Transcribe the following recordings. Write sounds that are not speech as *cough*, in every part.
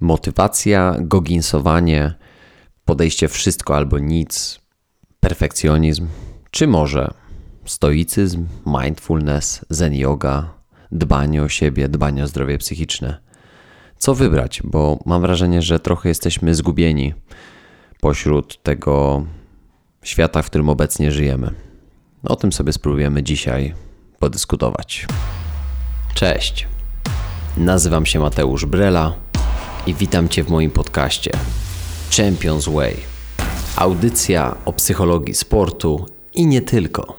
Motywacja, goginsowanie, podejście wszystko albo nic, perfekcjonizm, czy może stoicyzm, mindfulness, zen yoga, dbanie o siebie, dbanie o zdrowie psychiczne. Co wybrać? Bo mam wrażenie, że trochę jesteśmy zgubieni pośród tego świata, w którym obecnie żyjemy. O tym sobie spróbujemy dzisiaj podyskutować. Cześć. Nazywam się Mateusz Brela i witam Cię w moim podcaście Champions Way. Audycja o psychologii sportu i nie tylko.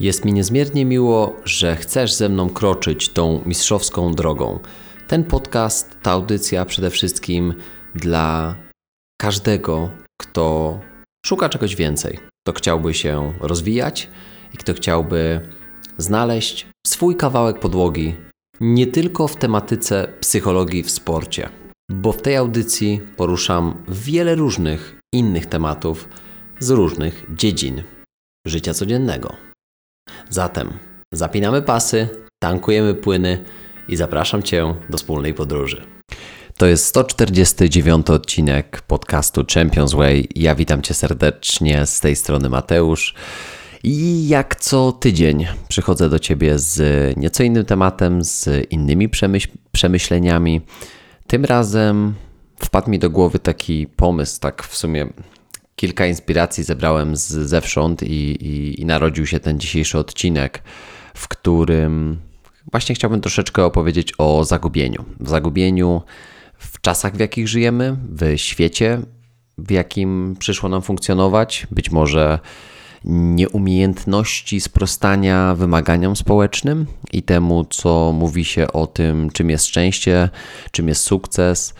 Jest mi niezmiernie miło, że chcesz ze mną kroczyć tą mistrzowską drogą. Ten podcast, ta audycja przede wszystkim dla każdego, kto szuka czegoś więcej, kto chciałby się rozwijać i kto chciałby znaleźć swój kawałek podłogi nie tylko w tematyce psychologii w sporcie, bo w tej audycji poruszam wiele różnych innych tematów z różnych dziedzin życia codziennego. Zatem zapinamy pasy, tankujemy płyny i zapraszam Cię do wspólnej podróży. To jest 149 odcinek podcastu Champions Way. Ja witam Cię serdecznie z tej strony Mateusz. I jak co tydzień przychodzę do Ciebie z nieco innym tematem, z innymi przemyśl przemyśleniami. Tym razem wpadł mi do głowy taki pomysł, tak w sumie kilka inspiracji zebrałem z zewsząd i, i, i narodził się ten dzisiejszy odcinek, w którym właśnie chciałbym troszeczkę opowiedzieć o zagubieniu. W zagubieniu w czasach, w jakich żyjemy, w świecie, w jakim przyszło nam funkcjonować, być może nieumiejętności sprostania wymaganiom społecznym i temu, co mówi się o tym, czym jest szczęście, czym jest sukces,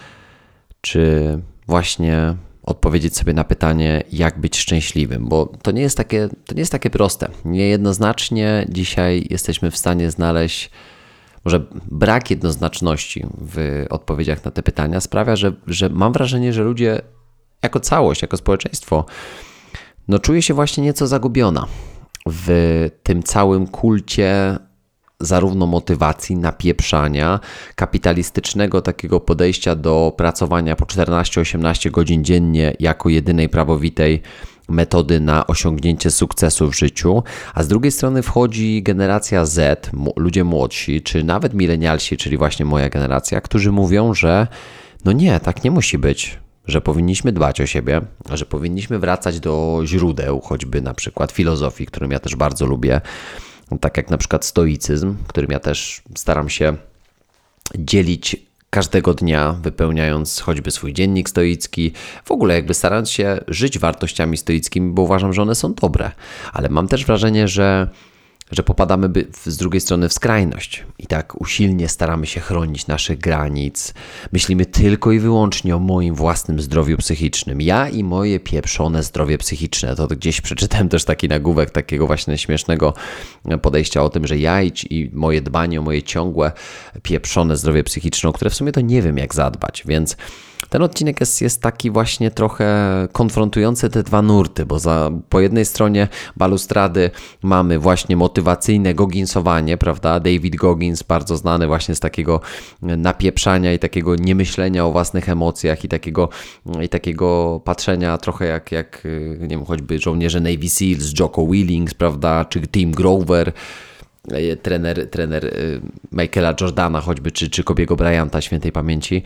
czy właśnie odpowiedzieć sobie na pytanie, jak być szczęśliwym, bo to nie jest takie, to nie jest takie proste. Niejednoznacznie dzisiaj jesteśmy w stanie znaleźć, może brak jednoznaczności w odpowiedziach na te pytania sprawia, że, że mam wrażenie, że ludzie jako całość, jako społeczeństwo, no czuje się właśnie nieco zagubiona w tym całym kulcie zarówno motywacji, napieprzania, kapitalistycznego takiego podejścia do pracowania po 14-18 godzin dziennie jako jedynej prawowitej metody na osiągnięcie sukcesu w życiu, a z drugiej strony wchodzi generacja Z, ludzie młodsi, czy nawet milenialsi, czyli właśnie moja generacja, którzy mówią, że no nie, tak nie musi być że powinniśmy dbać o siebie, że powinniśmy wracać do źródeł, choćby na przykład filozofii, którą ja też bardzo lubię, tak jak na przykład stoicyzm, którym ja też staram się dzielić każdego dnia, wypełniając choćby swój dziennik stoicki, w ogóle jakby starając się żyć wartościami stoickimi, bo uważam, że one są dobre. Ale mam też wrażenie, że że popadamy by z drugiej strony w skrajność i tak usilnie staramy się chronić naszych granic. Myślimy tylko i wyłącznie o moim własnym zdrowiu psychicznym. Ja i moje pieprzone zdrowie psychiczne. To gdzieś przeczytałem też taki nagłówek takiego właśnie śmiesznego podejścia o tym, że ja i, i moje dbanie o moje ciągłe pieprzone zdrowie psychiczne, które w sumie to nie wiem jak zadbać, więc ten odcinek jest, jest taki właśnie trochę konfrontujący te dwa nurty, bo za, po jednej stronie balustrady mamy właśnie motywacyjne goginsowanie, prawda? David Goggins, bardzo znany właśnie z takiego napieprzania i takiego niemyślenia o własnych emocjach i takiego, i takiego patrzenia trochę jak, jak nie wiem, choćby żołnierze Navy Seals, Jocko Willings, prawda? Czy Tim Grover trener, trener y, Michaela Jordana choćby, czy, czy Kobiego Bryanta świętej pamięci.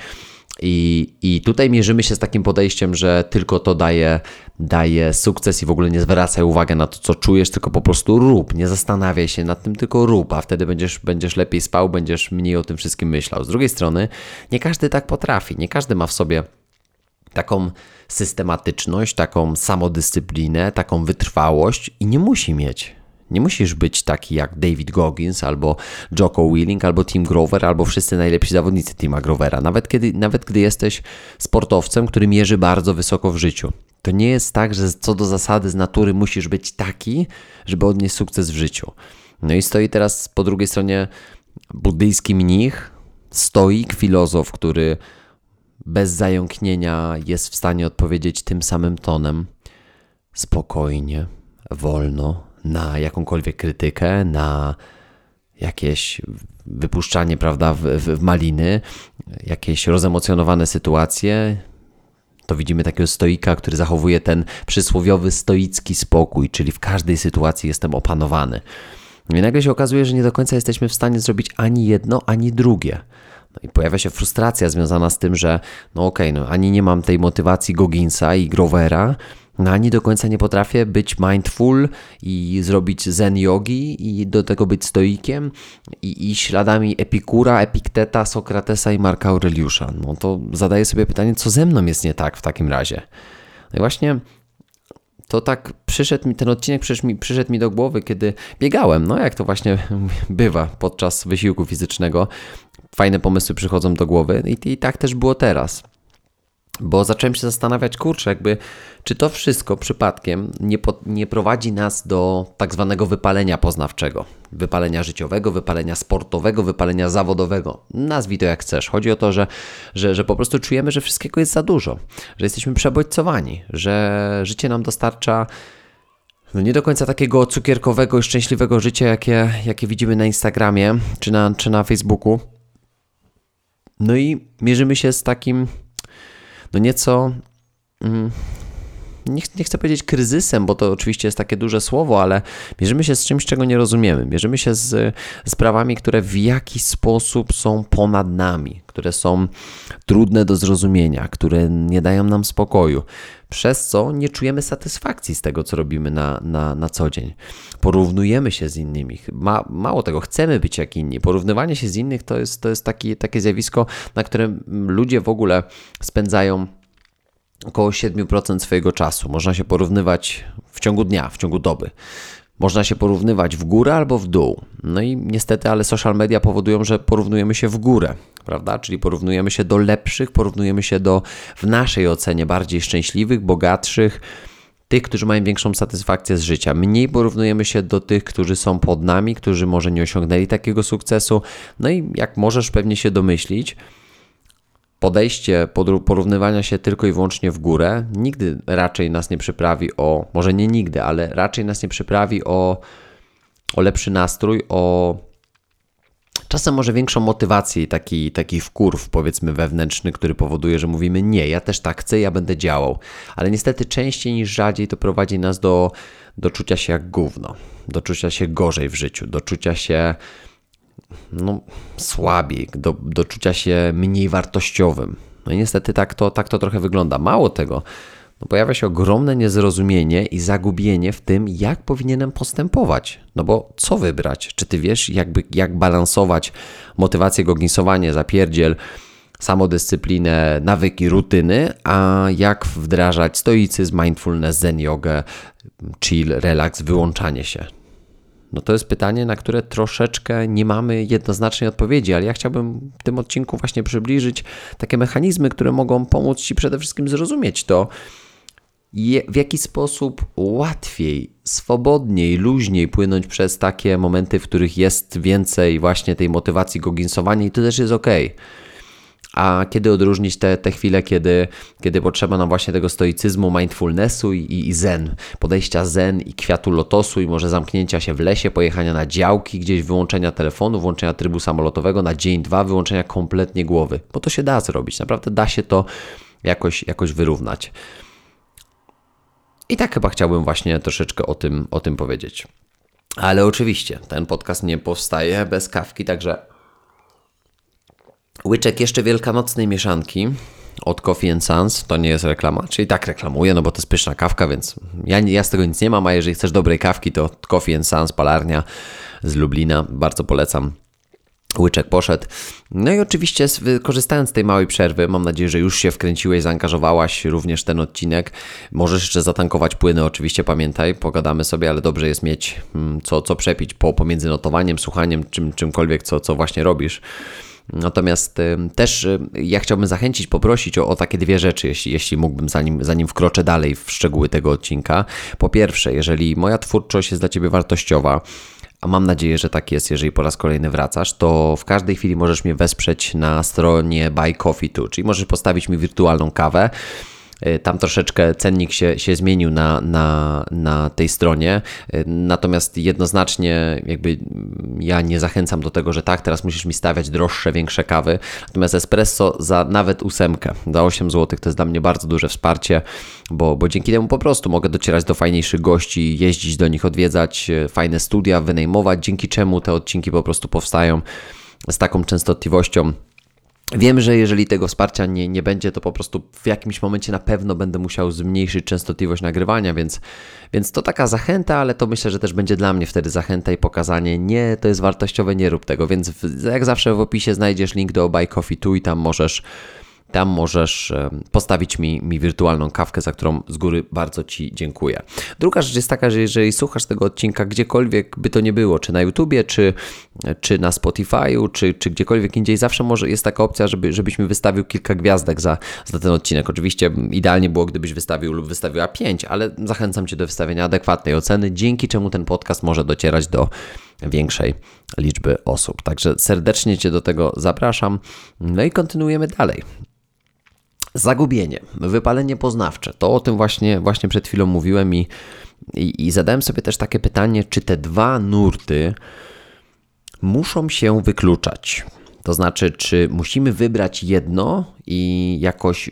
I, I tutaj mierzymy się z takim podejściem, że tylko to daje, daje sukces i w ogóle nie zwracaj uwagi na to, co czujesz, tylko po prostu rób. Nie zastanawiaj się nad tym, tylko rób, a wtedy będziesz, będziesz lepiej spał, będziesz mniej o tym wszystkim myślał. Z drugiej strony, nie każdy tak potrafi, nie każdy ma w sobie taką systematyczność, taką samodyscyplinę, taką wytrwałość i nie musi mieć. Nie musisz być taki jak David Goggins, albo Jocko Willing, albo Tim Grover, albo wszyscy najlepsi zawodnicy Tima Grovera. Nawet, kiedy, nawet gdy jesteś sportowcem, który mierzy bardzo wysoko w życiu. To nie jest tak, że co do zasady z natury musisz być taki, żeby odnieść sukces w życiu. No i stoi teraz po drugiej stronie buddyjski mnich, stoik, filozof, który bez zająknienia jest w stanie odpowiedzieć tym samym tonem. Spokojnie, wolno, na jakąkolwiek krytykę, na jakieś wypuszczanie, prawda, w, w, w maliny, jakieś rozemocjonowane sytuacje, to widzimy takiego stoika, który zachowuje ten przysłowiowy stoicki spokój, czyli w każdej sytuacji jestem opanowany. I nagle się okazuje, że nie do końca jesteśmy w stanie zrobić ani jedno, ani drugie. No i pojawia się frustracja związana z tym, że no okej, okay, no ani nie mam tej motywacji Goginsa i Grovera, no ani do końca nie potrafię być mindful i zrobić zen yogi i do tego być stoikiem i, i śladami Epikura, Epikteta, Sokratesa i Marka Aureliusza. No to zadaję sobie pytanie, co ze mną jest nie tak w takim razie? No i właśnie to tak przyszedł mi, ten odcinek przyszedł mi, przyszedł mi do głowy, kiedy biegałem, no jak to właśnie *laughs* bywa podczas wysiłku fizycznego. Fajne pomysły przychodzą do głowy i, i tak też było teraz. Bo zacząłem się zastanawiać, kurczę, jakby, czy to wszystko przypadkiem nie, po, nie prowadzi nas do tak zwanego wypalenia poznawczego, wypalenia życiowego, wypalenia sportowego, wypalenia zawodowego. Nazwij to jak chcesz. Chodzi o to, że, że, że po prostu czujemy, że wszystkiego jest za dużo, że jesteśmy przebodźcowani, że życie nam dostarcza no nie do końca takiego cukierkowego i szczęśliwego życia, jakie, jakie widzimy na Instagramie czy na, czy na Facebooku. No i mierzymy się z takim no nieco. Nie, nie, chcę powiedzieć kryzysem, bo to oczywiście jest takie duże słowo, ale mierzymy się z czymś, czego nie rozumiemy. Mierzymy się z sprawami, które w jakiś sposób są ponad nami, które są trudne do zrozumienia, które nie dają nam spokoju, przez co nie czujemy satysfakcji z tego, co robimy na, na, na co dzień. Porównujemy się z innymi. Ma, mało tego, chcemy być jak inni. Porównywanie się z innych to jest, to jest taki, takie zjawisko, na którym ludzie w ogóle spędzają około 7% swojego czasu. Można się porównywać w ciągu dnia, w ciągu doby. Można się porównywać w górę albo w dół. No i niestety, ale social media powodują, że porównujemy się w górę, prawda? Czyli porównujemy się do lepszych, porównujemy się do w naszej ocenie bardziej szczęśliwych, bogatszych, tych, którzy mają większą satysfakcję z życia. Mniej porównujemy się do tych, którzy są pod nami, którzy może nie osiągnęli takiego sukcesu. No i jak możesz pewnie się domyślić, podejście porównywania się tylko i wyłącznie w górę nigdy raczej nas nie przyprawi o, może nie nigdy, ale raczej nas nie przyprawi o, o lepszy nastrój, o czasem może większą motywację i taki, taki wkurw, powiedzmy, wewnętrzny, który powoduje, że mówimy nie, ja też tak chcę, ja będę działał. Ale niestety częściej niż rzadziej to prowadzi nas do, do czucia się jak gówno, do czucia się gorzej w życiu, do czucia się no, słabiej, do, do czucia się mniej wartościowym. No i niestety tak to, tak to trochę wygląda. Mało tego, no pojawia się ogromne niezrozumienie i zagubienie w tym, jak powinienem postępować. No bo co wybrać? Czy ty wiesz, jakby, jak balansować motywację, gognisowanie, zapierdziel, samodyscyplinę, nawyki, rutyny, a jak wdrażać stoicyzm, mindfulness, zen yoga, chill, relaks, wyłączanie się. No to jest pytanie, na które troszeczkę nie mamy jednoznacznej odpowiedzi, ale ja chciałbym w tym odcinku właśnie przybliżyć takie mechanizmy, które mogą pomóc Ci przede wszystkim zrozumieć to, w jaki sposób łatwiej, swobodniej, luźniej płynąć przez takie momenty, w których jest więcej właśnie tej motywacji goginsowania i to też jest ok a kiedy odróżnić te, te chwile, kiedy, kiedy potrzeba nam właśnie tego stoicyzmu, mindfulnessu i, i zen, podejścia zen i kwiatu lotosu i może zamknięcia się w lesie, pojechania na działki, gdzieś wyłączenia telefonu, włączenia trybu samolotowego na dzień, dwa, wyłączenia kompletnie głowy, bo to się da zrobić, naprawdę da się to jakoś, jakoś wyrównać. I tak chyba chciałbym właśnie troszeczkę o tym, o tym powiedzieć. Ale oczywiście ten podcast nie powstaje bez kawki, także Łyczek jeszcze wielkanocnej mieszanki od Coffee and Sons, to nie jest reklama, czyli tak reklamuję, no bo to jest pyszna kawka, więc ja, ja z tego nic nie mam, a jeżeli chcesz dobrej kawki, to Coffee and Sons, palarnia z Lublina, bardzo polecam. Łyczek poszedł. No i oczywiście korzystając z tej małej przerwy, mam nadzieję, że już się wkręciłeś, zaangażowałaś również ten odcinek. Możesz jeszcze zatankować płyny, oczywiście pamiętaj, pogadamy sobie, ale dobrze jest mieć mm, co, co przepić po, pomiędzy notowaniem, słuchaniem, czym, czymkolwiek, co, co właśnie robisz. Natomiast też ja chciałbym zachęcić, poprosić o, o, takie dwie rzeczy, jeśli, jeśli mógłbym, zanim, zanim wkroczę dalej w szczegóły tego odcinka. Po pierwsze, jeżeli moja twórczość jest dla Ciebie wartościowa, a mam nadzieję, że tak jest, jeżeli po raz kolejny wracasz, to w każdej chwili możesz mnie wesprzeć na stronie Buy Coffee Tu, czyli możesz postawić mi wirtualną kawę tam troszeczkę cennik się, się zmienił na, na, na tej stronie, e, natomiast jednoznacznie jakby ja nie zachęcam do tego, że tak, teraz musisz mi stawiać droższe, większe kawy. Natomiast espresso za nawet ósemkę, za 8 zł to jest dla mnie bardzo duże wsparcie, bo, bo dzięki temu po prostu mogę docierać do fajniejszych gości, jeździć do nich, odwiedzać, e, fajne studia wynajmować, dzięki czemu te odcinki po prostu powstają z taką częstotliwością Wiem, że jeżeli tego wsparcia nie, nie będzie, to po prostu w jakimś momencie na pewno będę musiał zmniejszyć częstotliwość nagrywania, więc, więc to taka zachęta, ale to myślę, że też będzie dla mnie wtedy zachęta i pokazanie, nie, to jest wartościowe, nie rób tego. Więc w, jak zawsze w opisie znajdziesz link do Buy Coffee Tu i tam możesz tam możesz postawić mi, mi wirtualną kawkę, za którą z góry bardzo Ci dziękuję. Druga rzecz jest taka, że jeżeli słuchasz tego odcinka gdziekolwiek by to nie było, czy na YouTubie, czy, czy na Spotify'u, czy, czy gdziekolwiek indziej, zawsze może jest taka opcja, żeby, żebyś mi wystawił kilka gwiazdek za, za ten odcinek. Oczywiście idealnie było, gdybyś wystawił lub wystawiła 5, ale zachęcam Cię do wystawienia adekwatnej oceny, dzięki czemu ten podcast może docierać do większej liczby osób. Także serdecznie Cię do tego zapraszam. No i kontynuujemy dalej. Zagubienie, wypalenie poznawcze. To o tym właśnie, właśnie przed chwilą mówiłem i, i, i zadałem sobie też takie pytanie, czy te dwa nurty muszą się wykluczać. To znaczy, czy musimy wybrać jedno i jakoś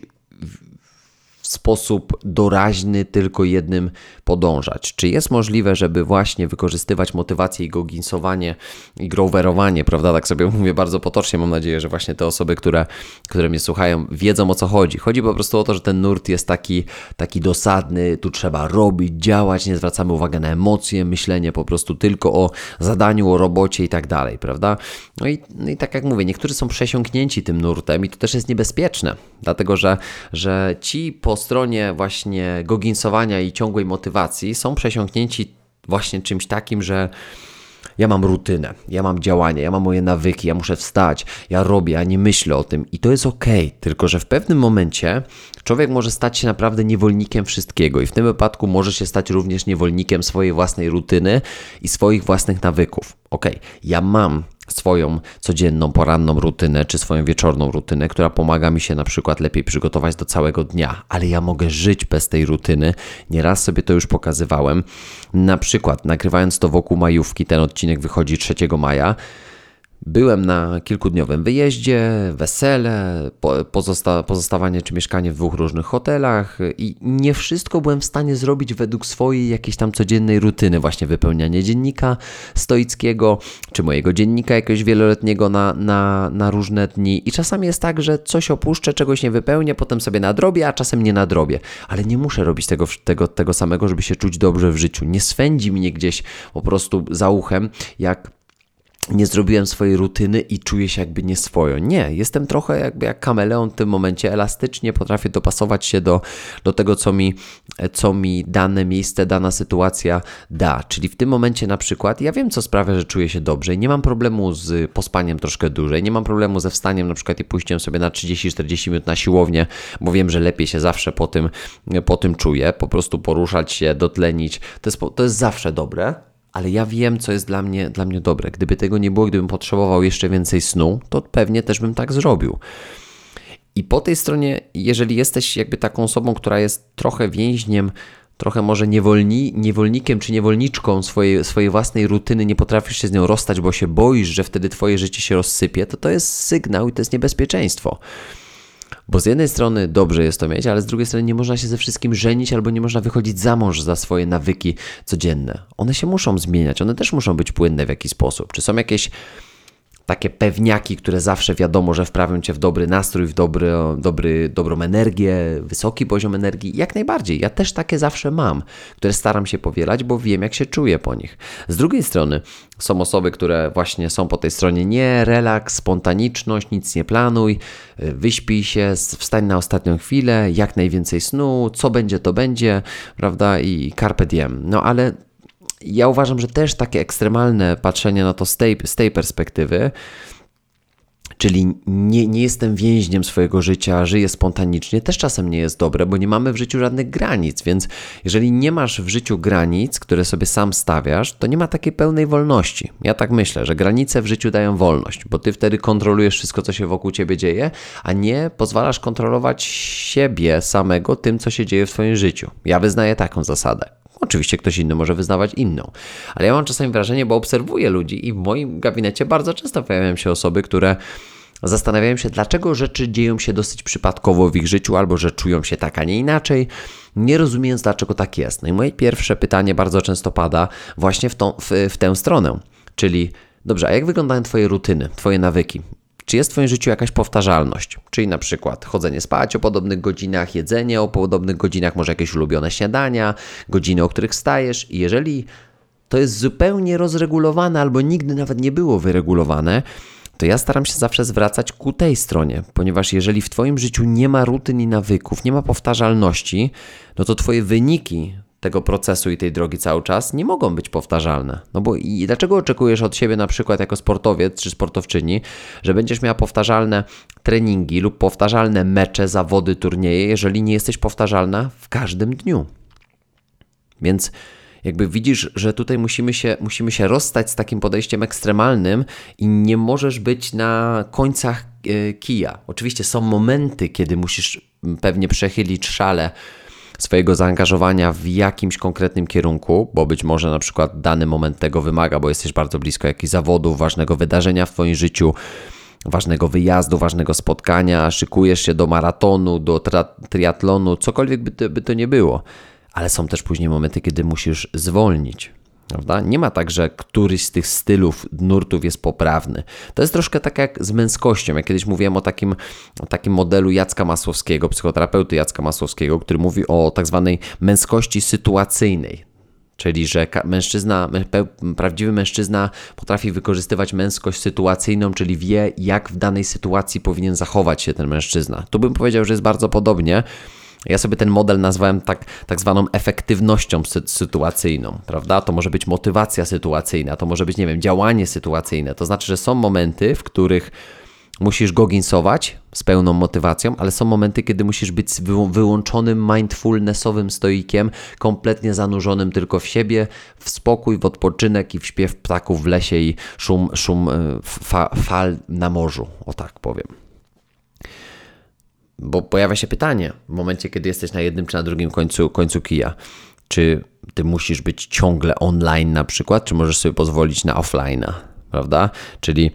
sposób doraźny tylko jednym podążać? Czy jest możliwe, żeby właśnie wykorzystywać motywację i goginsowanie i growerowanie, prawda? Tak sobie mówię bardzo potocznie. Mam nadzieję, że właśnie te osoby, które, które mnie słuchają, wiedzą o co chodzi. Chodzi po prostu o to, że ten nurt jest taki, taki dosadny, tu trzeba robić, działać, nie zwracamy uwagi na emocje, myślenie po prostu tylko o zadaniu, o robocie i tak dalej, prawda? No i, no i tak jak mówię, niektórzy są przesiąknięci tym nurtem i to też jest niebezpieczne, dlatego że, że ci po stronie właśnie goginsowania i ciągłej motywacji są przesiąknięci właśnie czymś takim, że ja mam rutynę, ja mam działanie, ja mam moje nawyki, ja muszę wstać, ja robię, ja nie myślę o tym i to jest ok, tylko że w pewnym momencie człowiek może stać się naprawdę niewolnikiem wszystkiego i w tym wypadku może się stać również niewolnikiem swojej własnej rutyny i swoich własnych nawyków. Ok, ja mam swoją codzienną, poranną rutynę, czy swoją wieczorną rutynę, która pomaga mi się na przykład lepiej przygotować do całego dnia, ale ja mogę żyć bez tej rutyny. Nieraz sobie to już pokazywałem. Na przykład, nagrywając to wokół majówki, ten odcinek wychodzi 3 maja. Byłem na kilkudniowym wyjeździe, wesele, pozosta pozostawanie czy mieszkanie w dwóch różnych hotelach i nie wszystko byłem w stanie zrobić według swojej jakiejś tam codziennej rutyny, właśnie wypełnianie dziennika stoickiego, czy mojego dziennika jakiegoś wieloletniego na, na, na różne dni. I czasami jest tak, że coś opuszczę, czegoś nie wypełnię, potem sobie nadrobię, a czasem nie nadrobię. Ale nie muszę robić tego, tego, tego samego, żeby się czuć dobrze w życiu. Nie swędzi mnie gdzieś po prostu za uchem, jak nie zrobiłem swojej rutyny i czuję się jakby nieswojo. Nie, jestem trochę jakby jak kameleon w tym momencie, elastycznie potrafię dopasować się do, do tego, co mi, co mi dane miejsce, dana sytuacja da. Czyli w tym momencie na przykład ja wiem, co sprawia, że czuję się dobrze i nie mam problemu z pospaniem troszkę dłużej, nie mam problemu ze wstaniem na przykład i pójściem sobie na 30-40 minut na siłownię, bo wiem, że lepiej się zawsze po tym, po tym czuję, po prostu poruszać się, dotlenić, to jest, to jest zawsze dobre ale ja wiem, co jest dla mnie, dla mnie dobre. Gdyby tego nie było, gdybym potrzebował jeszcze więcej snu, to pewnie też bym tak zrobił. I po tej stronie, jeżeli jesteś jakby taką osobą, która jest trochę więźniem, trochę może niewolni, niewolnikiem czy niewolniczką swojej, swojej własnej rutyny, nie potrafisz się z nią rozstać, bo się boisz, że wtedy twoje życie się rozsypie, to to jest sygnał i to jest niebezpieczeństwo. Bo z jednej strony dobrze jest to mieć, ale z drugiej strony nie można się ze wszystkim żenić albo nie można wychodzić za mąż za swoje nawyki codzienne. One się muszą zmieniać, one też muszą być płynne w jakiś sposób. Czy są jakieś takie pewniaki, które zawsze wiadomo, że wprawią cię w dobry nastrój, w dobry, dobry, dobrą energię, wysoki poziom energii. Jak najbardziej. Ja też takie zawsze mam, które staram się powielać, bo wiem, jak się czuję po nich. Z drugiej strony są osoby, które właśnie są po tej stronie nie, relaks, spontaniczność, nic nie planuj, wyśpij się, wstań na ostatnią chwilę, jak najwięcej snu, co będzie, to będzie, prawda, i carpe diem. No ale ja uważam, że też takie ekstremalne patrzenie na to z tej, z tej perspektywy Czyli nie, nie jestem więźniem swojego życia, żyję spontanicznie, też czasem nie jest dobre, bo nie mamy w życiu żadnych granic, więc jeżeli nie masz w życiu granic, które sobie sam stawiasz, to nie ma takiej pełnej wolności. Ja tak myślę, że granice w życiu dają wolność, bo ty wtedy kontrolujesz wszystko, co się wokół ciebie dzieje, a nie pozwalasz kontrolować siebie samego tym, co się dzieje w twoim życiu. Ja wyznaję taką zasadę. Oczywiście ktoś inny może wyznawać inną, ale ja mam czasami wrażenie, bo obserwuję ludzi i w moim gabinecie bardzo często pojawiają się osoby, które zastanawiają się, dlaczego rzeczy dzieją się dosyć przypadkowo w ich życiu, albo że czują się tak, a nie inaczej, nie rozumiejąc, dlaczego tak jest. No i moje pierwsze pytanie bardzo często pada właśnie w, tą, w, w tę stronę, czyli dobrze, a jak wyglądają Twoje rutyny, Twoje nawyki? Czy jest w Twoim życiu jakaś powtarzalność? Czyli na przykład chodzenie spać o podobnych godzinach, jedzenie o podobnych godzinach, może jakieś ulubione śniadania, godziny, o których stajesz. I jeżeli to jest zupełnie rozregulowane albo nigdy nawet nie było wyregulowane, to ja staram się zawsze zwracać ku tej stronie, ponieważ jeżeli w Twoim życiu nie ma rutyn i nawyków, nie ma powtarzalności, no to Twoje wyniki tego procesu i tej drogi cały czas nie mogą być powtarzalne. No bo i dlaczego oczekujesz od siebie na przykład jako sportowiec czy sportowczyni, że będziesz miała powtarzalne treningi lub powtarzalne mecze, zawody, turnieje, jeżeli nie jesteś powtarzalna w każdym dniu? Więc jakby widzisz, że tutaj musimy się, musimy się rozstać z takim podejściem ekstremalnym i nie możesz być na końcach e, kija. Oczywiście są momenty, kiedy musisz pewnie przechylić szale swojego zaangażowania w jakimś konkretnym kierunku, bo być może na przykład dany moment tego wymaga, bo jesteś bardzo blisko jakichś zawodów, ważnego wydarzenia w Twoim życiu, ważnego wyjazdu, ważnego spotkania, szykujesz się do maratonu, do triatlonu, cokolwiek by to, by to nie było. Ale są też później momenty, kiedy musisz zwolnić, Prawda? Nie ma tak, że któryś z tych stylów, nurtów jest poprawny. To jest troszkę tak jak z męskością. Ja kiedyś mówiłem o takim, o takim modelu Jacka Masłowskiego, psychoterapeuty Jacka Masłowskiego, który mówi o tak zwanej męskości sytuacyjnej. Czyli, że mężczyzna, prawdziwy mężczyzna potrafi wykorzystywać męskość sytuacyjną, czyli wie, jak w danej sytuacji powinien zachować się ten mężczyzna. Tu bym powiedział, że jest bardzo podobnie. Ja sobie ten model nazwałem tak, tak zwaną efektywnością sy sytuacyjną, prawda? To może być motywacja sytuacyjna, to może być, nie wiem, działanie sytuacyjne. To znaczy, że są momenty, w których musisz goginsować z pełną motywacją, ale są momenty, kiedy musisz być wyłączonym mindfulnessowym stoikiem, kompletnie zanurzonym tylko w siebie, w spokój, w odpoczynek i w śpiew ptaków w lesie i szum, szum e, fa fal na morzu, o tak powiem. Bo pojawia się pytanie w momencie, kiedy jesteś na jednym czy na drugim końcu, końcu kija. Czy ty musisz być ciągle online na przykład, czy możesz sobie pozwolić na offline'a, prawda? Czyli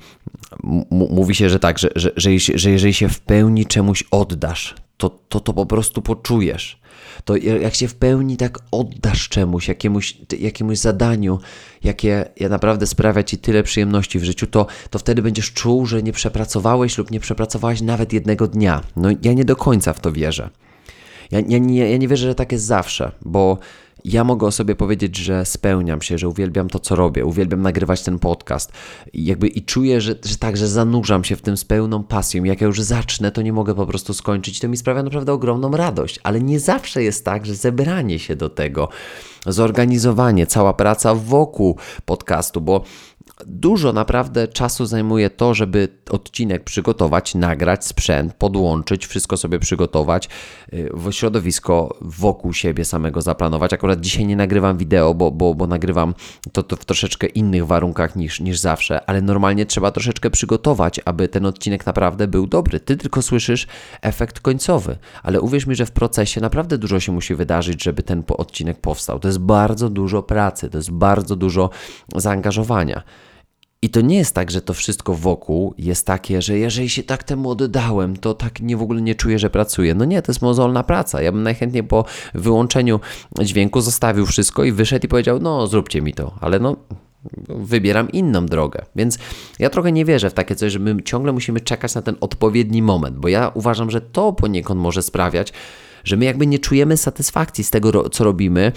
mówi się, że tak, że, że, że, że jeżeli się w pełni czemuś oddasz, to, to to po prostu poczujesz to jak się w pełni tak oddasz czemuś, jakiemuś, jakiemuś zadaniu, jakie ja naprawdę sprawia Ci tyle przyjemności w życiu, to, to wtedy będziesz czuł, że nie przepracowałeś lub nie przepracowałeś nawet jednego dnia. No ja nie do końca w to wierzę. Ja, ja, nie, ja nie wierzę, że tak jest zawsze, bo ja mogę o sobie powiedzieć, że spełniam się, że uwielbiam to, co robię, uwielbiam nagrywać ten podcast. I jakby i czuję, że, że tak, że zanurzam się w tym z pełną pasją. Jak ja już zacznę, to nie mogę po prostu skończyć. To mi sprawia naprawdę ogromną radość, ale nie zawsze jest tak, że zebranie się do tego, zorganizowanie, cała praca wokół podcastu, bo Dużo naprawdę czasu zajmuje to, żeby odcinek przygotować, nagrać sprzęt, podłączyć, wszystko sobie przygotować, y, środowisko wokół siebie samego zaplanować. Akurat dzisiaj nie nagrywam wideo, bo, bo, bo nagrywam to, to w troszeczkę innych warunkach niż, niż zawsze, ale normalnie trzeba troszeczkę przygotować, aby ten odcinek naprawdę był dobry. Ty tylko słyszysz efekt końcowy, ale uwierz mi, że w procesie naprawdę dużo się musi wydarzyć, żeby ten odcinek powstał. To jest bardzo dużo pracy, to jest bardzo dużo zaangażowania. I to nie jest tak, że to wszystko wokół jest takie, że jeżeli się tak temu oddałem, to tak nie w ogóle nie czuję, że pracuję. No nie, to jest mozolna praca. Ja bym najchętniej po wyłączeniu dźwięku zostawił wszystko i wyszedł i powiedział, no zróbcie mi to, ale no wybieram inną drogę. Więc ja trochę nie wierzę w takie coś, że my ciągle musimy czekać na ten odpowiedni moment, bo ja uważam, że to poniekąd może sprawiać, że my jakby nie czujemy satysfakcji z tego, co robimy,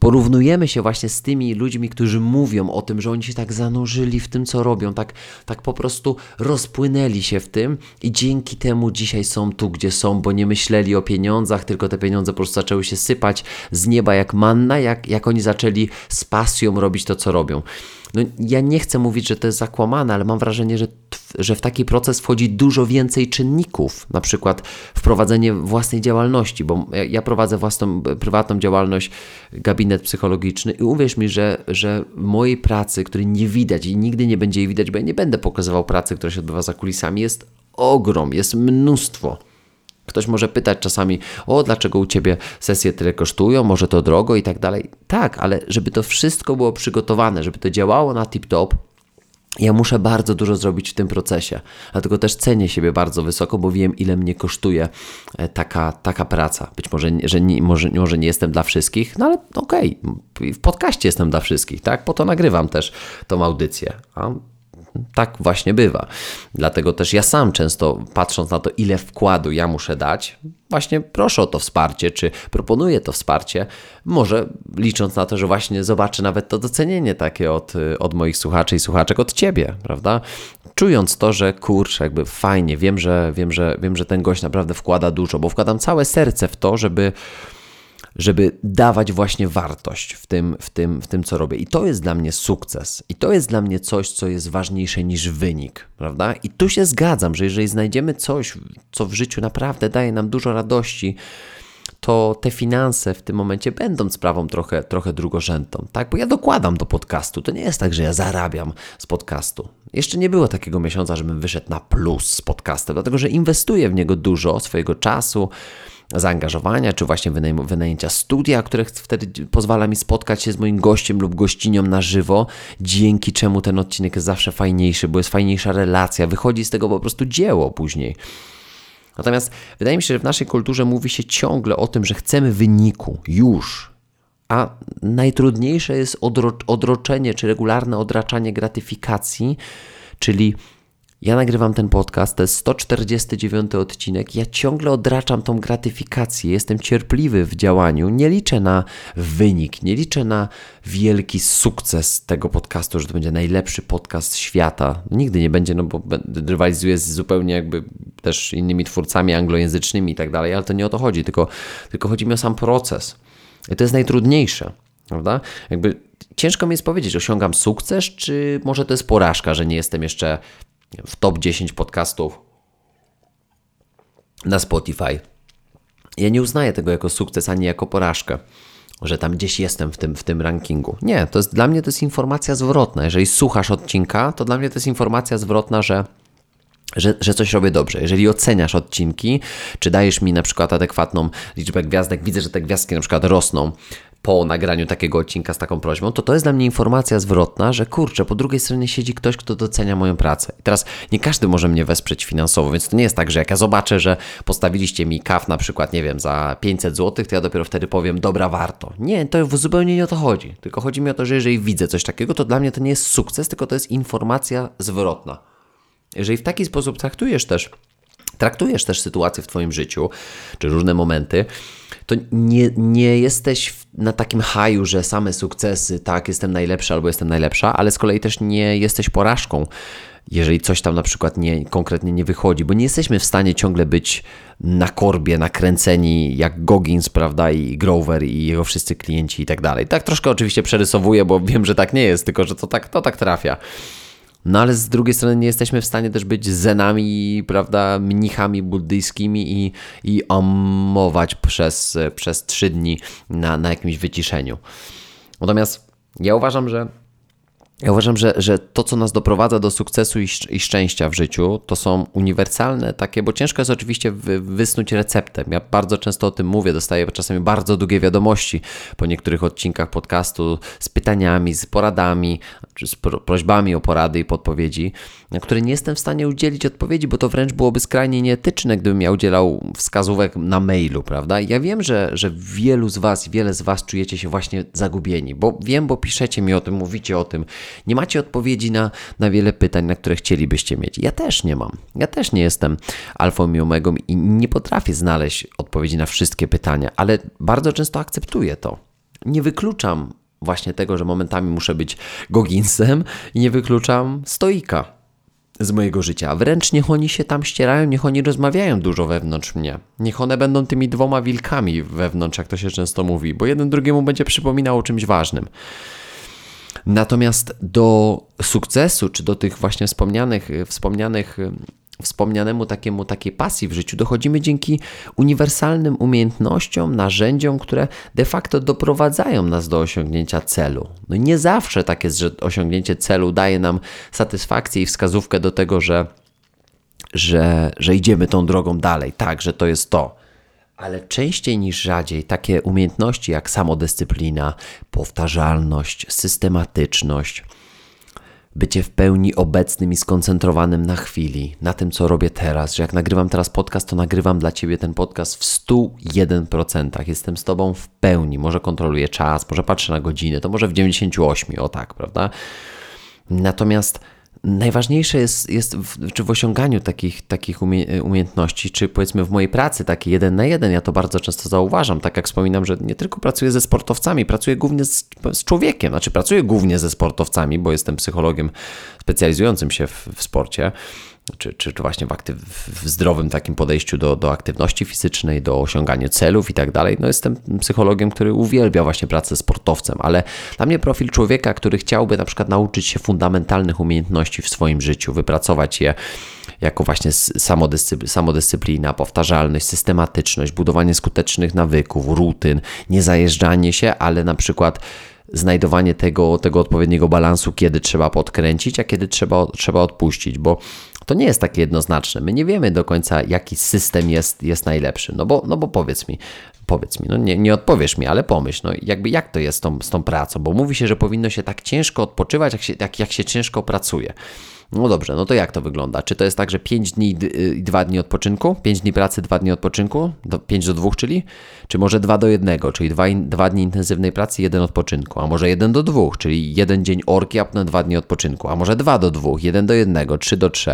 porównujemy się właśnie z tymi ludźmi, którzy mówią o tym, że oni się tak zanurzyli w tym, co robią, tak, tak po prostu rozpłynęli się w tym i dzięki temu dzisiaj są tu, gdzie są, bo nie myśleli o pieniądzach, tylko te pieniądze po prostu zaczęły się sypać z nieba jak manna, jak, jak oni zaczęli z pasją robić to, co robią. No, ja nie chcę mówić, że to jest zakłamane, ale mam wrażenie, że, że w taki proces wchodzi dużo więcej czynników, na przykład wprowadzenie własnej działalności, bo ja prowadzę własną prywatną działalność, gabinet psychologiczny i uwierz mi, że, że mojej pracy, której nie widać i nigdy nie będzie jej widać, bo ja nie będę pokazywał pracy, która się odbywa za kulisami, jest ogrom, jest mnóstwo. Ktoś może pytać czasami, o dlaczego u Ciebie sesje tyle kosztują, może to drogo i tak dalej. Tak, ale żeby to wszystko było przygotowane, żeby to działało na tip-top, ja muszę bardzo dużo zrobić w tym procesie. Dlatego też cenię siebie bardzo wysoko, bo wiem, ile mnie kosztuje e, taka, taka praca. Być może, że nie, może, może nie jestem dla wszystkich, no ale okej, okay. w podcaście jestem dla wszystkich, tak? Po to nagrywam też tą audycję. A tak właśnie bywa. Dlatego też ja sam często patrząc na to, ile wkładu ja muszę dać, właśnie proszę o to wsparcie, czy proponuję to wsparcie, może licząc na to, że właśnie zobaczę nawet to docenienie takie od, od moich słuchaczy i słuchaczek, od ciebie, prawda? Czując to, że kurczę, jakby fajnie, wiem, że wiem, że wiem, że ten gość naprawdę wkłada dużo, bo wkładam całe serce w to, żeby żeby dawać właśnie wartość w tym, w, tym, w tym, co robię. I to jest dla mnie sukces. I to jest dla mnie coś, co jest ważniejsze niż wynik, prawda? I tu się zgadzam, że jeżeli znajdziemy coś, co w życiu naprawdę daje nam dużo radości, to te finanse w tym momencie będą sprawą trochę, trochę drugorzędną, tak? Bo ja dokładam do podcastu. To nie jest tak, że ja zarabiam z podcastu. Jeszcze nie było takiego miesiąca, żebym wyszedł na plus z podcastem, dlatego że inwestuję w niego dużo swojego czasu, zaangażowania, czy właśnie wynajęcia studia, które wtedy pozwala mi spotkać się z moim gościem lub gościnią na żywo, dzięki czemu ten odcinek jest zawsze fajniejszy, bo jest fajniejsza relacja, wychodzi z tego po prostu dzieło później. Natomiast wydaje mi się, że w naszej kulturze mówi się ciągle o tym, że chcemy wyniku już, a najtrudniejsze jest odro odroczenie czy regularne odraczanie gratyfikacji, czyli ja nagrywam ten podcast, to jest 149 odcinek. Ja ciągle odraczam tą gratyfikację, jestem cierpliwy w działaniu, nie liczę na wynik, nie liczę na wielki sukces tego podcastu, że to będzie najlepszy podcast świata. Nigdy nie będzie, no bo rywalizuję z zupełnie jakby też innymi twórcami anglojęzycznymi i tak dalej, ale to nie o to chodzi, tylko, tylko chodzi mi o sam proces. I to jest najtrudniejsze, prawda? Jakby ciężko mi jest powiedzieć, osiągam sukces, czy może to jest porażka, że nie jestem jeszcze w top 10 podcastów na Spotify. Ja nie uznaję tego jako sukces ani jako porażkę, że tam gdzieś jestem w tym, w tym rankingu. Nie, to jest dla mnie to jest informacja zwrotna. Jeżeli słuchasz odcinka, to dla mnie to jest informacja zwrotna, że że, że coś robię dobrze. Jeżeli oceniasz odcinki, czy dajesz mi na przykład adekwatną liczbę gwiazdek, widzę, że te gwiazdki na przykład rosną, po nagraniu takiego odcinka z taką prośbą, to to jest dla mnie informacja zwrotna, że kurczę, po drugiej stronie siedzi ktoś, kto docenia moją pracę. I teraz nie każdy może mnie wesprzeć finansowo, więc to nie jest tak, że jak ja zobaczę, że postawiliście mi kaw na przykład, nie wiem, za 500 zł, to ja dopiero wtedy powiem, dobra, warto. Nie, to zupełnie nie o to chodzi. Tylko chodzi mi o to, że jeżeli widzę coś takiego, to dla mnie to nie jest sukces, tylko to jest informacja zwrotna. Jeżeli w taki sposób traktujesz też traktujesz też sytuacje w Twoim życiu, czy różne momenty, to nie, nie jesteś na takim haju, że same sukcesy, tak, jestem najlepszy albo jestem najlepsza, ale z kolei też nie jesteś porażką, jeżeli coś tam na przykład nie, konkretnie nie wychodzi, bo nie jesteśmy w stanie ciągle być na korbie, nakręceni jak Goggins, prawda, i Grover i jego wszyscy klienci i tak dalej. Tak troszkę oczywiście przerysowuję, bo wiem, że tak nie jest, tylko że to tak, to tak trafia. No ale z drugiej strony nie jesteśmy w stanie też być zenami, prawda, mnichami buddyjskimi i, i omować przez, przez trzy dni na, na jakimś wyciszeniu. Natomiast ja uważam, że ja uważam, że, że to, co nas doprowadza do sukcesu i, i, szczęścia w życiu, to są uniwersalne takie, bo ciężko jest oczywiście wy, wysnuć receptę. Ja bardzo często o tym mówię, dostaję czasami bardzo długie wiadomości po niektórych odcinkach podcastu z pytaniami, z poradami, czy z prośbami o porady i podpowiedzi, na które nie jestem w stanie udzielić odpowiedzi, bo to wręcz byłoby skrajnie nieetyczne, gdybym ja udzielał wskazówek na mailu, prawda? Ja wiem, że, że wielu z Was, wiele z Was czujecie się właśnie zagubieni, bo wiem, bo piszecie mi o tym, mówicie o tym, nie macie odpowiedzi na, na wiele pytań, na które chcielibyście mieć. Ja też nie mam. Ja też nie jestem alfą i omegą i nie potrafię znaleźć odpowiedzi na wszystkie pytania, ale bardzo często akceptuję to. nie wykluczam właśnie tego, że momentami muszę być Goginsem i nie wykluczam stoika z mojego życia. Wręcz niech oni się tam ścierają, niech oni rozmawiają dużo wewnątrz mnie. Niech one będą tymi dwoma wilkami wewnątrz, jak to się często mówi, bo jeden drugiemu będzie przypominał o czymś ważnym. Natomiast do sukcesu, czy do tych właśnie wspomnianych, wspomnianych wspomnianemu takiemu, takiej pasji w życiu dochodzimy dzięki uniwersalnym umiejętnościom, narzędziom, które de facto doprowadzają nas do osiągnięcia celu. No nie zawsze tak jest, że osiągnięcie celu daje nam satysfakcję i wskazówkę do tego, że, że, że idziemy tą drogą dalej, tak, że to jest to. Ale częściej niż rzadziej takie umiejętności jak samodyscyplina, powtarzalność, systematyczność, bycie w pełni obecnym i skoncentrowanym na chwili, na tym, co robię teraz, że jak nagrywam teraz podcast, to nagrywam dla Ciebie ten podcast w 101%. Jestem z Tobą w pełni. Może kontroluję czas, może patrzę na godziny, to może w 98%, o tak, prawda? Natomiast najważniejsze jest, jest w, czy w osiąganiu takich, takich umie, umiejętności, czy powiedzmy w mojej pracy takie jeden na jeden, ja to bardzo często zauważam, tak jak wspominam, że nie tylko pracuję ze sportowcami, pracuję głównie z, z człowiekiem, znaczy pracuję głównie ze sportowcami, bo jestem psychologiem specjalizującym się w, w sporcie, czy, czy, czy właśnie w, aktyw, w zdrowym takim podejściu do, do aktywności fizycznej, do osiągania celów i tak dalej. No jestem psychologiem, który uwielbia właśnie pracę sportowcem, ale dla mnie profil człowieka, który chciałby na przykład nauczyć się fundamentalnych umiejętności w swoim życiu, wypracować je jako właśnie samodyscyplina, samodyscyplina powtarzalność, systematyczność, budowanie skutecznych nawyków, rutyn, nie zajeżdżanie się, ale na przykład znajdowanie tego, tego odpowiedniego balansu, kiedy trzeba podkręcić, a kiedy trzeba, trzeba odpuścić, bo to nie jest takie jednoznaczne. My nie wiemy do końca, jaki system jest, jest najlepszy. No bo, no bo powiedz mi, powiedz mi, no nie, nie odpowiesz mi, ale pomyśl, no jakby jak to jest z tą, z tą pracą, bo mówi się, że powinno się tak ciężko odpoczywać, jak się, jak, jak się ciężko pracuje. No dobrze, no to jak to wygląda? Czy to jest tak, że 5 dni i 2 dni odpoczynku? 5 dni pracy, 2 dni odpoczynku? Do, 5 do 2, czyli? Czy może 2 do 1, czyli 2, 2 dni intensywnej pracy, 1 odpoczynku? A może 1 do 2, czyli 1 dzień orki, a potem 2 dni odpoczynku? A może 2 do 2, 1 do 1, 3 do 3?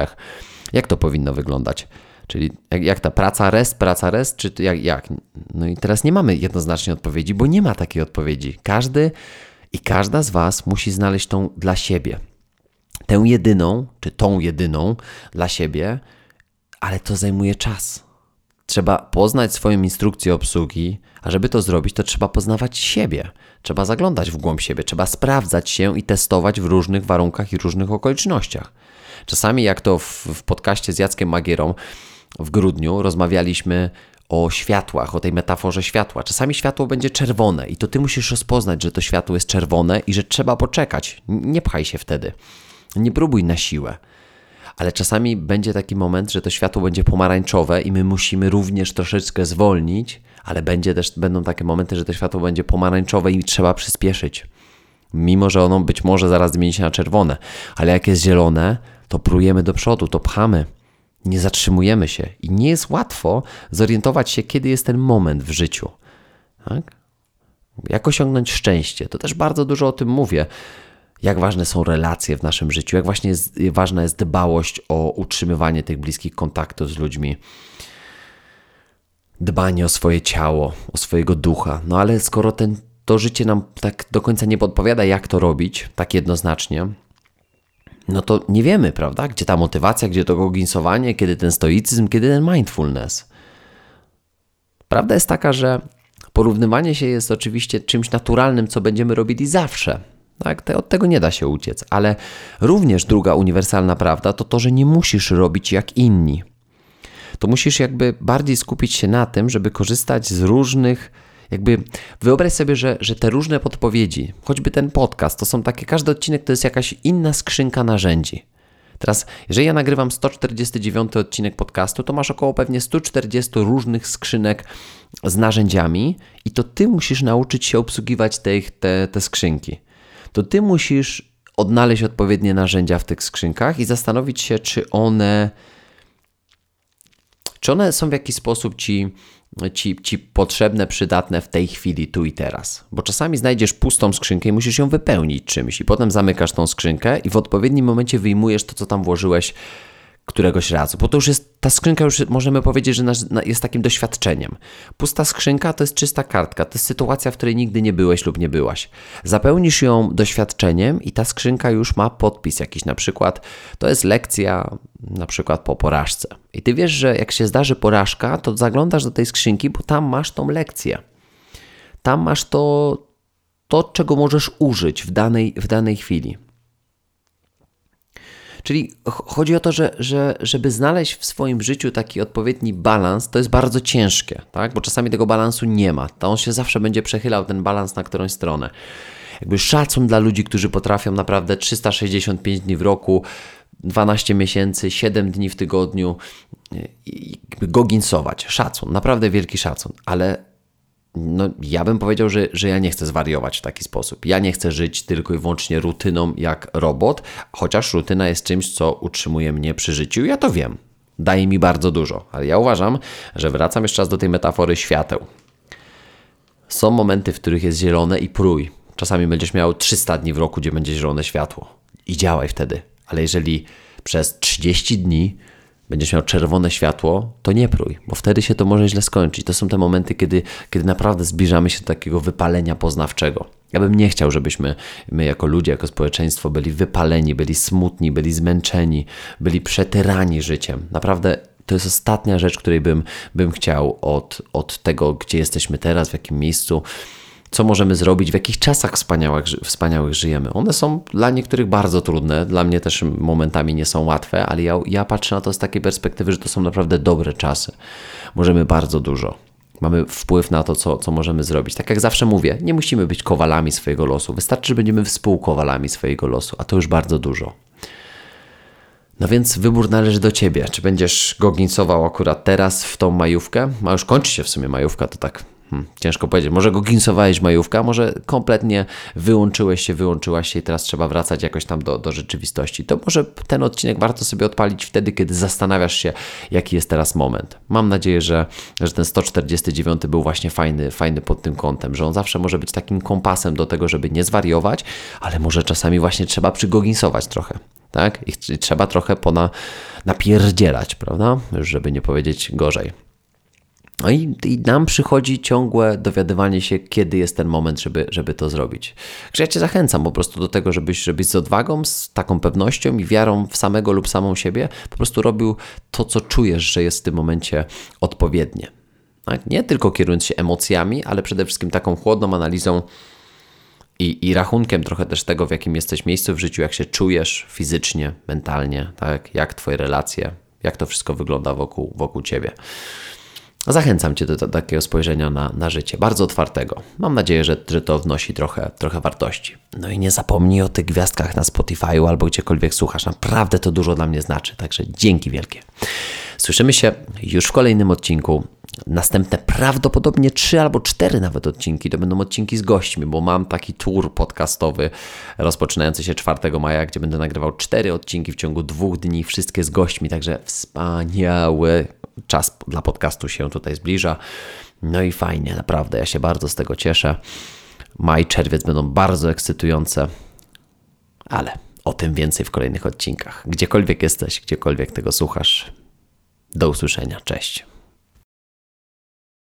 Jak to powinno wyglądać? Czyli jak, jak ta praca rest, praca rest, czy jak, jak? No i teraz nie mamy jednoznacznie odpowiedzi, bo nie ma takiej odpowiedzi. Każdy i każda z Was musi znaleźć tą dla siebie tę jedyną, czy tą jedyną dla siebie, ale to zajmuje czas. Trzeba poznać swoją instrukcję obsługi, a żeby to zrobić, to trzeba poznawać siebie. Trzeba zaglądać w głąb siebie, trzeba sprawdzać się i testować w różnych warunkach i różnych okolicznościach. Czasami, jak to w, w podcaście z Jackiem Magierą w grudniu, rozmawialiśmy o światłach, o tej metaforze światła. Czasami światło będzie czerwone i to ty musisz rozpoznać, że to światło jest czerwone i że trzeba poczekać. Nie pchaj się wtedy. Nie próbuj na siłę. Ale czasami będzie taki moment, że to światło będzie pomarańczowe i my musimy również troszeczkę zwolnić, ale będzie też, będą takie momenty, że to światło będzie pomarańczowe i trzeba przyspieszyć. Mimo, że ono być może zaraz zmieni się na czerwone, ale jak jest zielone, to prujemy do przodu, to pchamy. Nie zatrzymujemy się i nie jest łatwo zorientować się, kiedy jest ten moment w życiu. Tak? Jak osiągnąć szczęście? To też bardzo dużo o tym mówię jak ważne są relacje w naszym życiu, jak właśnie jest, ważna jest dbałość o utrzymywanie tych bliskich kontaktów z ludźmi, dbanie o swoje ciało, o swojego ducha. No ale skoro ten, to życie nam tak do końca nie podpowiada, jak to robić, tak jednoznacznie, no to nie wiemy, prawda? Gdzie ta motywacja, gdzie to goginsowanie, kiedy ten stoicyzm, kiedy ten mindfulness. Prawda jest taka, że porównywanie się jest oczywiście czymś naturalnym, co będziemy robili zawsze. Tak, te, od tego nie da się uciec, ale również druga uniwersalna prawda to to, że nie musisz robić jak inni. To musisz jakby bardziej skupić się na tym, żeby korzystać z różnych jakby wyobraź sobie, że, że te różne podpowiedzi, choćby ten podcast, to są takie, każdy odcinek to jest jakaś inna skrzynka narzędzi. Teraz, jeżeli ja nagrywam 149 odcinek podcastu, to masz około pewnie 140 różnych skrzynek z narzędziami i to ty musisz nauczyć się obsługiwać te, te, te skrzynki to ty musisz odnaleźć odpowiednie narzędzia w tych skrzynkach i zastanowić się, czy one, czy one są w jakiś sposób ci, ci, ci potrzebne, przydatne w tej chwili, tu i teraz. Bo czasami znajdziesz pustą skrzynkę i musisz ją wypełnić czymś, i potem zamykasz tą skrzynkę i w odpowiednim momencie wyjmujesz to, co tam włożyłeś któregoś razu, bo to już jest, ta skrzynka już możemy powiedzieć, że jest takim doświadczeniem. Pusta skrzynka to jest czysta kartka, to jest sytuacja, w której nigdy nie byłeś lub nie byłaś. Zapełnisz ją doświadczeniem i ta skrzynka już ma podpis jakiś, na przykład to jest lekcja na przykład po porażce. I ty wiesz, że jak się zdarzy porażka, to zaglądasz do tej skrzynki, bo tam masz tą lekcję. Tam masz to, to czego możesz użyć w danej, w danej chwili. Czyli chodzi o to, że, że żeby znaleźć w swoim życiu taki odpowiedni balans, to jest bardzo ciężkie, tak? bo czasami tego balansu nie ma. To on się zawsze będzie przechylał, ten balans na którąś stronę. Jakby szacun dla ludzi, którzy potrafią naprawdę 365 dni w roku, 12 miesięcy, 7 dni w tygodniu goginsować. Szacun, naprawdę wielki szacun, ale no, ja bym powiedział, że, że ja nie chcę zwariować w taki sposób. Ja nie chcę żyć tylko i wyłącznie rutyną jak robot, chociaż rutyna jest czymś, co utrzymuje mnie przy życiu. Ja to wiem. Daje mi bardzo dużo, ale ja uważam, że wracam jeszcze raz do tej metafory świateł. Są momenty, w których jest zielone i prój. Czasami będziesz miał 300 dni w roku, gdzie będzie zielone światło. I działaj wtedy. Ale jeżeli przez 30 dni będziesz miał czerwone światło, to nie prój, bo wtedy się to może źle skończyć. To są te momenty, kiedy, kiedy naprawdę zbliżamy się do takiego wypalenia poznawczego. Ja bym nie chciał, żebyśmy my jako ludzie, jako społeczeństwo byli wypaleni, byli smutni, byli zmęczeni, byli przetyrani życiem. Naprawdę to jest ostatnia rzecz, której bym, bym chciał od, od tego, gdzie jesteśmy teraz, w jakim miejscu co możemy zrobić, w jakich czasach wspaniałych, wspaniałych żyjemy. One są dla niektórych bardzo trudne, dla mnie też momentami nie są łatwe, ale ja, ja patrzę na to z takiej perspektywy, że to są naprawdę dobre czasy. Możemy bardzo dużo. Mamy wpływ na to, co, co możemy zrobić. Tak jak zawsze mówię, nie musimy być kowalami swojego losu. Wystarczy, że będziemy współkowalami swojego losu, a to już bardzo dużo. No więc wybór należy do ciebie. Czy będziesz goginsował akurat teraz w tą majówkę? Ma już kończy się w sumie majówka, to tak Hmm, ciężko powiedzieć. Może go ginsowałeś majówka, może kompletnie wyłączyłeś się, wyłączyłaś się i teraz trzeba wracać jakoś tam do, do rzeczywistości. To może ten odcinek warto sobie odpalić wtedy, kiedy zastanawiasz się, jaki jest teraz moment. Mam nadzieję, że, że ten 149 był właśnie fajny, fajny pod tym kątem, że on zawsze może być takim kompasem do tego, żeby nie zwariować, ale może czasami właśnie trzeba przygoginsować trochę. Tak? I trzeba trochę pona napierdzielać, prawda? Żeby nie powiedzieć gorzej. No i, i, nam przychodzi ciągłe dowiadywanie się, kiedy jest ten moment, żeby, żeby to zrobić. Także ja Cię zachęcam po prostu do tego, żebyś, żebyś z odwagą, z taką pewnością i wiarą w samego lub samą siebie po prostu robił to, co czujesz, że jest w tym momencie odpowiednie. Tak? Nie tylko kierując się emocjami, ale przede wszystkim taką chłodną analizą i, i rachunkiem trochę też tego, w jakim jesteś miejscu w życiu, jak się czujesz fizycznie, mentalnie, tak? jak Twoje relacje, jak to wszystko wygląda wokół, wokół Ciebie. Zachęcam Cię do, do, takiego spojrzenia na, na życie, bardzo otwartego. Mam nadzieję, że, że to wnosi trochę, trochę wartości. No i nie zapomnij o tych gwiazdkach na Spotify'u albo gdziekolwiek słuchasz. Naprawdę to dużo dla mnie znaczy, także dzięki wielkie. Słyszymy się już w kolejnym odcinku. Następne prawdopodobnie trzy albo cztery nawet odcinki to będą odcinki z gośćmi, bo mam taki tour podcastowy rozpoczynający się 4 maja, gdzie będę nagrywał cztery odcinki w ciągu dwóch dni, wszystkie z gośćmi, także wspaniały czas dla podcastu się tutaj zbliża. No i fajnie, naprawdę, ja się bardzo z tego cieszę. Maj, czerwiec będą bardzo ekscytujące, ale o tym więcej w kolejnych odcinkach. Gdziekolwiek jesteś, gdziekolwiek tego słuchasz. Do usłyszenia. Cześć.